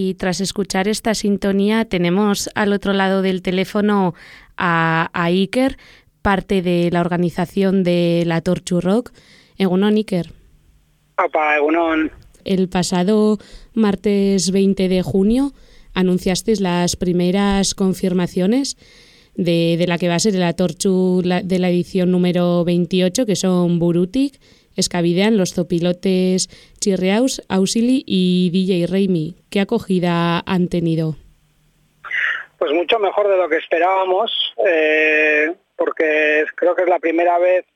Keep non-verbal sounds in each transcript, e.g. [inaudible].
Y tras escuchar esta sintonía, tenemos al otro lado del teléfono a, Iker, parte de la organización de la Torchu Rock. Egunon, Iker. Papá, Egunon. El pasado martes 20 de junio anunciasteis las primeras confirmaciones de, de, la que va a ser la Torchu de la edición número 28, que son Burutic, Escavidean, los zopilotes Chirreaus, Ausili y DJ Reimi. ¿Qué acogida han tenido? Pues mucho mejor de lo que esperábamos, eh, porque creo que es la primera vez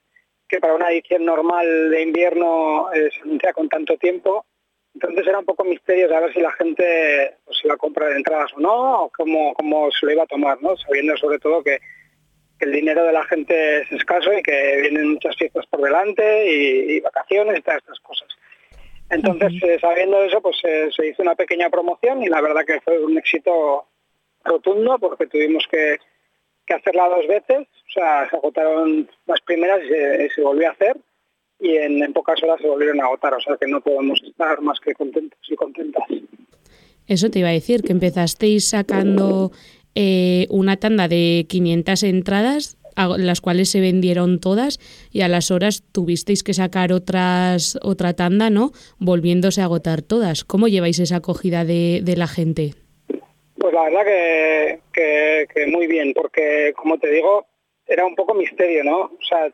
que para una edición normal de invierno eh, se anuncia con tanto tiempo. Entonces era un poco misterio saber si la gente pues, iba a comprar entradas o no, o cómo, cómo se lo iba a tomar, ¿no? sabiendo sobre todo que el dinero de la gente es escaso y que vienen muchas fiestas por delante y, vacaciones y todas estas cosas. Entonces, eh, sabiendo eso, pues eh, se hizo una pequeña promoción y la verdad que fue un éxito rotundo porque tuvimos que, hacerla dos veces, o sea, se agotaron las primeras y se, volvió a hacer y en, en, pocas horas se volvieron a agotar, o sea que no podemos estar más que contentos y contentas. Eso te iba a decir, que empezasteis sacando eh, una tanda de 500 entradas, las cuales se vendieron todas y a las horas tuvisteis que sacar otras otra tanda, ¿no? Volviéndose a agotar todas. ¿Cómo lleváis esa acogida de, la gente? Pues la verdad que, que, muy bien, porque como te digo, era un poco misterio, ¿no? O sea,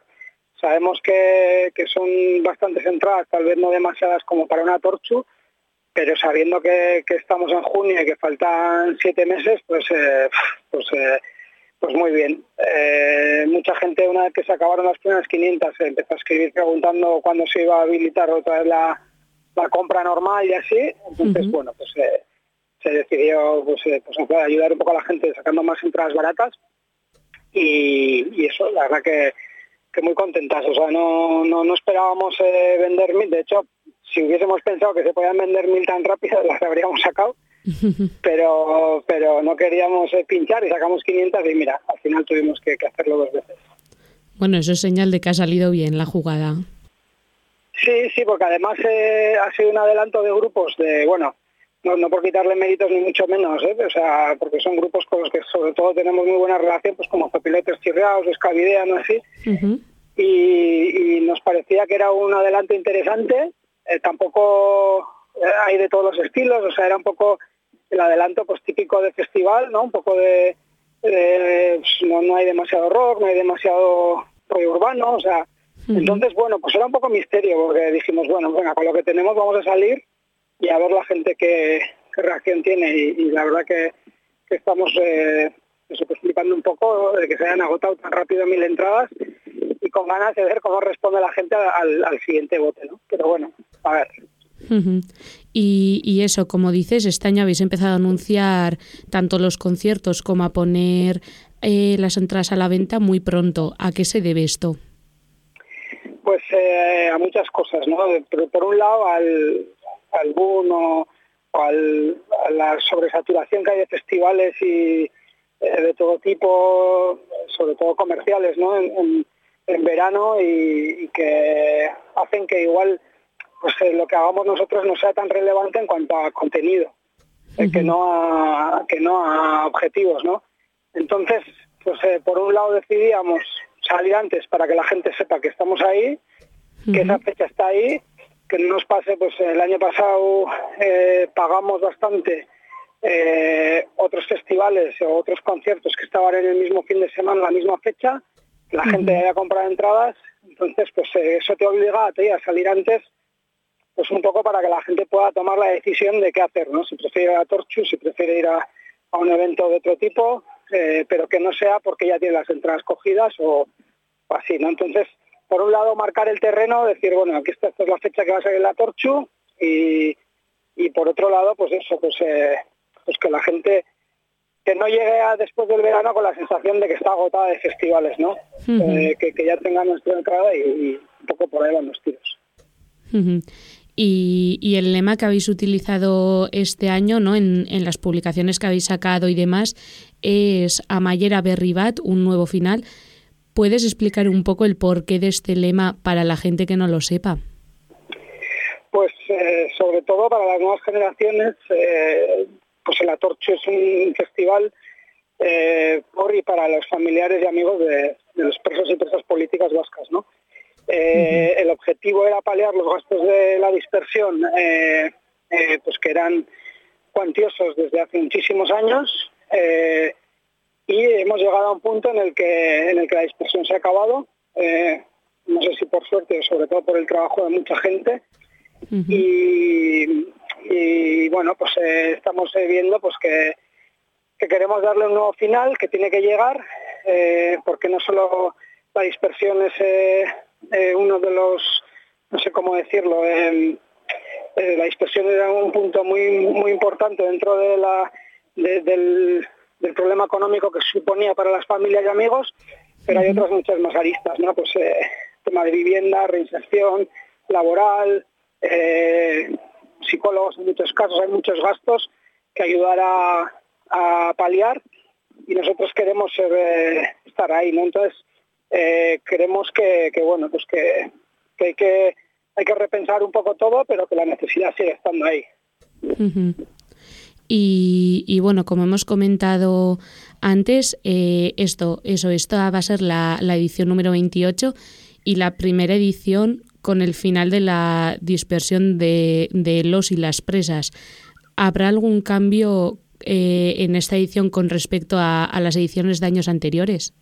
sabemos que, que son bastantes entradas, tal vez no demasiadas como para una torchu, pero sabiendo que, estamos en junio y que faltan siete meses, pues, eh, pues, eh, pues muy bien. Eh, mucha gente, una vez que se acabaron las primeras 500, empezó a escribir preguntando cuándo se iba a habilitar otra vez la, compra normal y así. Entonces, bueno, pues se decidió pues, pues, ayudar un poco a la gente sacando más entradas baratas. Y, eso, la verdad que, que muy contentas. O sea, no, no, no esperábamos vender mil. De hecho, si hubiésemos pensado que se podían vender mil tan rápido, [laughs] las habríamos sacado. [laughs] pero pero no queríamos eh, pinchar y sacamos 500 y mira, al final tuvimos que, hacerlo dos veces. Bueno, eso es señal de que ha salido bien la jugada. Sí, sí, porque además eh, ha sido un adelanto de grupos de, bueno, no, no por quitarle méritos ni mucho menos, ¿eh? o sea, porque son grupos con los que sobre todo tenemos muy buena relación, pues como Zopilotes Chirreados, Escavidea, ¿no? Así. y, y, nos parecía que era un adelanto interesante eh, tampoco eh, hay de todos los estilos, o sea, era un poco el adelanto pues típico de festival, ¿no? Un poco de, pues, no, hay demasiado rock, no hay demasiado rollo urbano, o sea, entonces bueno, pues era un poco misterio porque dijimos, bueno, venga, con lo que tenemos vamos a salir y a ver la gente qué, reacción tiene y, la verdad que, estamos eh, eso, pues, flipando un poco de que se hayan agotado tan rápido mil entradas y con ganas de ver cómo responde la gente al, al siguiente bote, ¿no? Pero bueno, a ver. y, eso, como dices, este año habéis empezado a anunciar tanto los conciertos como a poner eh, las entradas a la venta muy pronto. ¿A qué se debe esto? Pues eh, a muchas cosas, ¿no? Pero por un lado al, al boom o, al, a la sobresaturación que hay de festivales y eh, de todo tipo, sobre todo comerciales, ¿no? En, verano y, que hacen que igual pues eh, lo que hagamos nosotros no sea tan relevante en cuanto a contenido, eh, que no a, que no a objetivos, ¿no? Entonces, pues eh, por un lado decidíamos salir antes para que la gente sepa que estamos ahí, que esa fecha está ahí, que no nos pase, pues el año pasado pagamos bastante otros festivales o otros conciertos que estaban en el mismo fin de semana, la misma fecha, la gente había comprado entradas, entonces pues eso te obliga a, ti a salir antes pues un poco para que la gente pueda tomar la decisión de qué hacer, ¿no? Si prefiere ir a Torchu, si prefiere ir a, un evento de otro tipo, eh, pero que no sea porque ya tiene las entradas cogidas o, así, ¿no? Entonces, por un lado, marcar el terreno, decir, bueno, aquí está, esta es la fecha que va a salir la Torchu, y, por otro lado, pues eso, pues, eh, pues que la gente que no llegue a después del verano con la sensación de que está agotada de festivales, ¿no? Eh, que, ya tenga nuestra entrada y, un poco por ahí van los tiros. Y, el lema que habéis utilizado este año ¿no? En, las publicaciones que habéis sacado y demás es Amayera Berribat, un nuevo final. ¿Puedes explicar un poco el porqué de este lema para la gente que no lo sepa? Pues sobre todo para las nuevas generaciones, pues el Atorcho es un festival por y para los familiares y amigos de, los presos y presas políticas vascas, ¿no? El objetivo era paliar los gastos de la dispersión, pues que eran cuantiosos desde hace muchísimos años y hemos llegado a un punto en el que, en el que la dispersión se ha acabado, eh, no sé si por suerte o sobre todo por el trabajo de mucha gente. y, bueno, pues eh, estamos eh, viendo pues que, queremos darle un nuevo final, que tiene que llegar, porque no solo la dispersión es uno de los, no sé cómo decirlo, la dispersión era un punto muy, muy importante dentro de la, del del problema económico que suponía para las familias y amigos, pero hay otras muchas más aristas, ¿no? Pues eh, tema de vivienda, reinserción laboral, eh, psicólogos en muchos casos, hay muchos gastos que ayudar a, paliar y nosotros queremos eh, estar ahí, ¿no? Entonces queremos que, bueno, pues que, hay que hay que repensar un poco todo, pero que la necesidad sigue estando ahí. Y, bueno, como hemos comentado antes, eh, esto, eso, esto va a ser la, edición número 28 y la primera edición con el final de la dispersión de, los y las presas. ¿Habrá algún cambio eh, en esta edición con respecto a, las ediciones de años anteriores?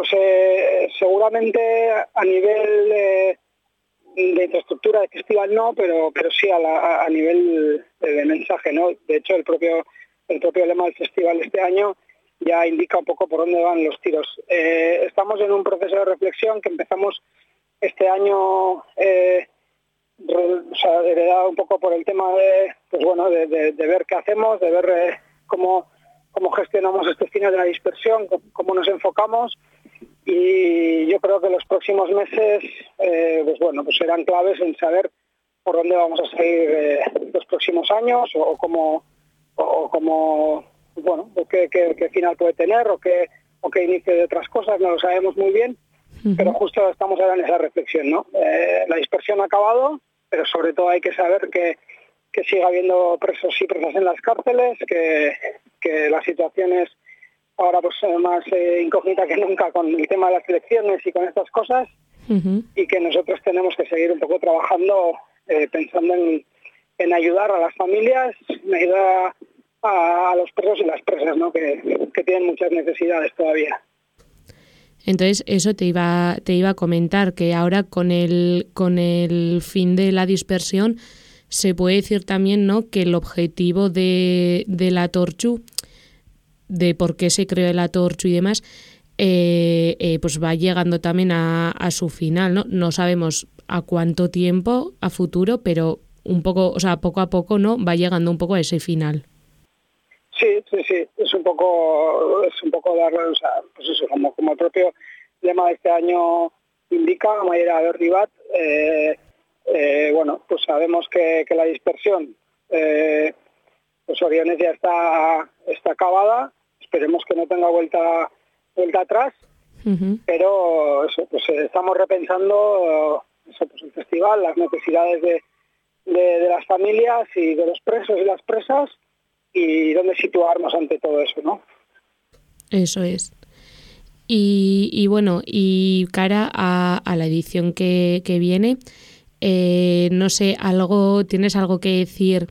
Pues eh, seguramente a nivel de infraestructura de festival no, pero pero sí a, nivel de mensaje, ¿no? De hecho, el propio el propio lema del festival este año ya indica un poco por dónde van los tiros. Eh, estamos en un proceso de reflexión que empezamos este año, eh, o sea, heredado un poco por el tema de, pues bueno, de, ver qué hacemos, de ver eh, cómo, cómo gestionamos este final de la dispersión, cómo nos enfocamos. Y yo creo que los próximos meses eh, pues bueno pues serán claves en saber por dónde vamos a seguir eh, los próximos años o, cómo o cómo bueno qué, final puede tener o qué o qué inicio de otras cosas no lo sabemos muy bien pero justo estamos ahora en esa reflexión no eh, la dispersión ha acabado pero sobre todo hay que saber que que siga habiendo presos y presas en las cárceles que que las situaciones ahora pues más eh, incógnita que nunca con el tema de las elecciones y con estas cosas y que nosotros tenemos que seguir un poco trabajando eh, pensando en, en, ayudar a las familias, en ayudar a, los presos y las presas, ¿no? que, que tienen muchas necesidades todavía. Entonces, eso te iba, te iba a comentar, que ahora con el, con el fin de la dispersión, se puede decir también ¿no? que el objetivo de, de la Torchu de por qué se creó el atorcho y demás, eh, eh, pues va llegando también a, su final, ¿no? No sabemos a cuánto tiempo a futuro, pero un poco, o sea, poco a poco, ¿no? Va llegando un poco a ese final. Sí, sí, sí, es un poco, es un poco darle, o sea, pues eso, como, como el propio lema de este año indica, Mayera de Ribat, eh, eh, bueno, pues sabemos que, la dispersión, eh, pues Oriones ya está, está acabada, esperemos que no tenga vuelta vuelta atrás, pero pues eh, estamos repensando pues, el festival, las necesidades de, de, las familias y de los presos y las presas y dónde situarnos ante todo eso, ¿no? Eso es. Y, y bueno, y cara a, a la edición que, que viene, eh, no sé, algo, ¿tienes algo que decir?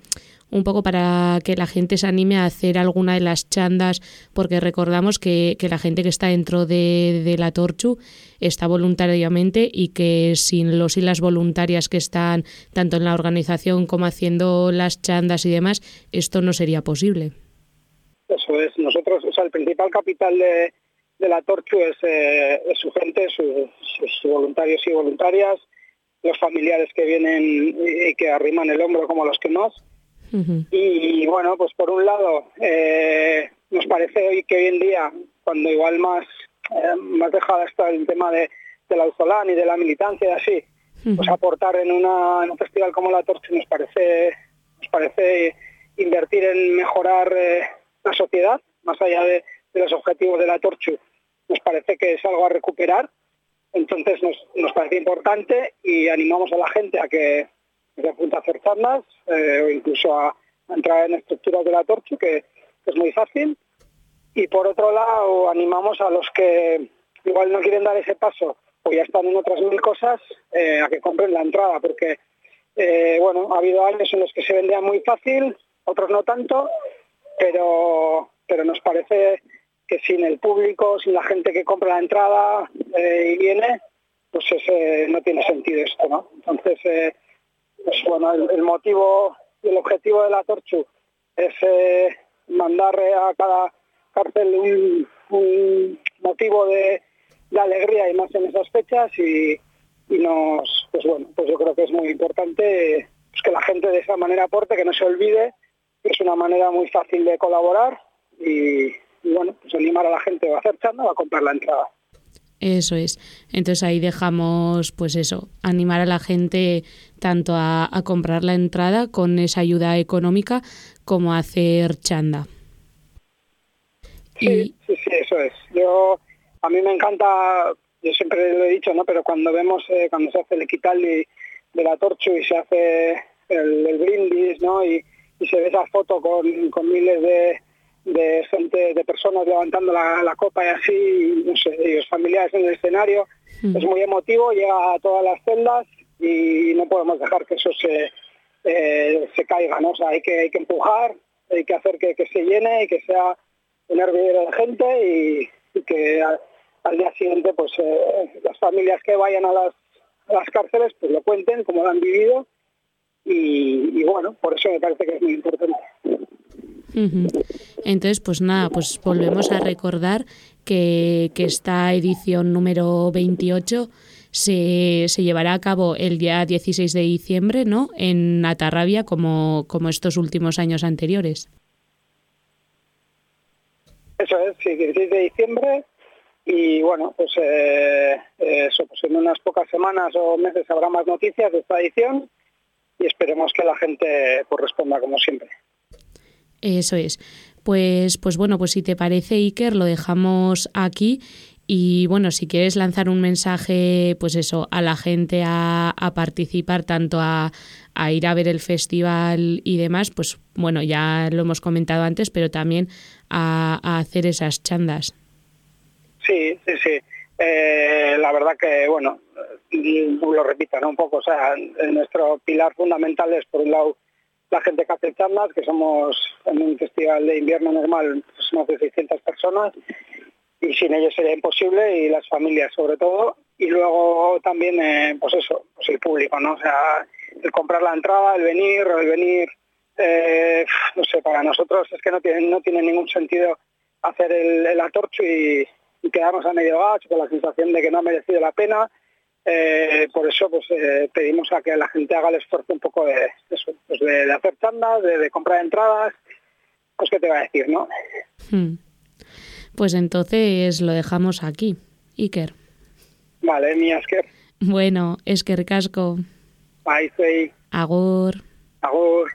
un poco para que la gente se anime a hacer alguna de las chandas, porque recordamos que, la gente que está dentro de, la Torchu está voluntariamente y que sin los y las voluntarias que están tanto en la organización como haciendo las chandas y demás, esto no sería posible. Eso es, nosotros, o sea, el principal capital de, la Torchu es, eh, su gente, sus voluntarios y voluntarias, los familiares que vienen y que arriman el hombro como los que más. Y bueno, pues por un lado, eh, nos parece hoy que hoy en día, cuando igual más, eh, más dejada está el tema de, la Auzolán y de la militancia y así, pues aportar en, una, en un festival como la Torche nos parece, nos parece invertir en mejorar eh, la sociedad, más allá de, los objetivos de la Torchu, nos parece que es algo a recuperar. Entonces nos, nos parece importante y animamos a la gente a que, se apunta a hacer charlas eh, o incluso a, entrar en estructuras de la torcha, que, es muy fácil. Y por otro lado, animamos a los que igual no quieren dar ese paso o ya están en otras mil cosas, eh, a que compren la entrada, porque eh, bueno, ha habido años en los que se vendía muy fácil, otros no tanto, pero, pero nos parece que sin el público, sin la gente que compra la entrada y viene, pues no tiene sentido esto, ¿no? Entonces, pues, bueno, el, motivo y el objetivo de la Torchu es eh, mandar a cada cárcel un, motivo de, alegría y más en esas fechas y, nos, pues bueno, pues yo creo que es muy importante pues que la gente de esa manera aporte, que no se olvide, que es una manera muy fácil de colaborar y, bueno, pues animar a la gente a hacer chanda a comprar la entrada. Eso es. Entonces ahí dejamos, pues eso, animar a la gente tanto a, comprar la entrada con esa ayuda económica como a hacer chanda. Sí, sí, sí, eso es. Yo, a mí me encanta, yo siempre lo he dicho, ¿no? Pero cuando vemos, eh, cuando se hace el equital de, la torcha y se hace el, brindis, ¿no? Y, se ve esa foto con, con miles de, de gente, de personas levantando la, copa y así, no sé, los familiares en el escenario. Mm. Es muy emotivo, llega a todas las celdas y no podemos dejar que eso se, eh, se caiga, ¿no? O sea, hay que, hay que empujar, hay que hacer que, se llene y que sea un hervidero de gente y, que al, día siguiente pues eh, las familias que vayan a las, las cárceles pues lo cuenten como lo han vivido y, y bueno, por eso me parece que es muy importante. Entonces, pues nada, pues volvemos a recordar que, esta edición número 28 se, se, llevará a cabo el día 16 de diciembre, ¿no? En Atarrabia, como, como estos últimos años anteriores. Eso es, sí, 16 de diciembre. Y bueno, pues eh, eso, pues en unas pocas semanas o meses habrá más noticias de esta edición y esperemos que la gente pues, responda como siempre. Eso es. Pues, pues bueno, pues si te parece, Iker, lo dejamos aquí. Y bueno, si quieres lanzar un mensaje, pues eso, a la gente a, participar, tanto a, ir a ver el festival y demás, pues bueno, ya lo hemos comentado antes, pero también a, hacer esas chandas. Sí, sí, sí. Eh, la verdad que, bueno, lo repito, ¿no? Un poco, o sea, nuestro pilar fundamental es, por un lado, la gente que hace charlas, que somos en un festival de invierno normal pues, más de 600 personas, y sin ellos sería imposible, y las familias sobre todo, y luego también, eh, pues eso, pues el público, ¿no? O sea, el comprar la entrada, el venir, el venir, eh, no sé, para nosotros es que no tiene, no tiene ningún sentido hacer el, el atorcho y, quedarnos a medio gas con la sensación de que no ha merecido la pena, eh, por eso pues eh, pedimos a que la gente haga el esfuerzo un poco de eso, pues de, hacer tandas, de, comprar entradas, pues qué te va a decir, ¿no? Hmm. Pues entonces lo dejamos aquí, Iker. Vale, mi Asker. Bueno, Esker Casco. Bye, soy. Agur. Agur.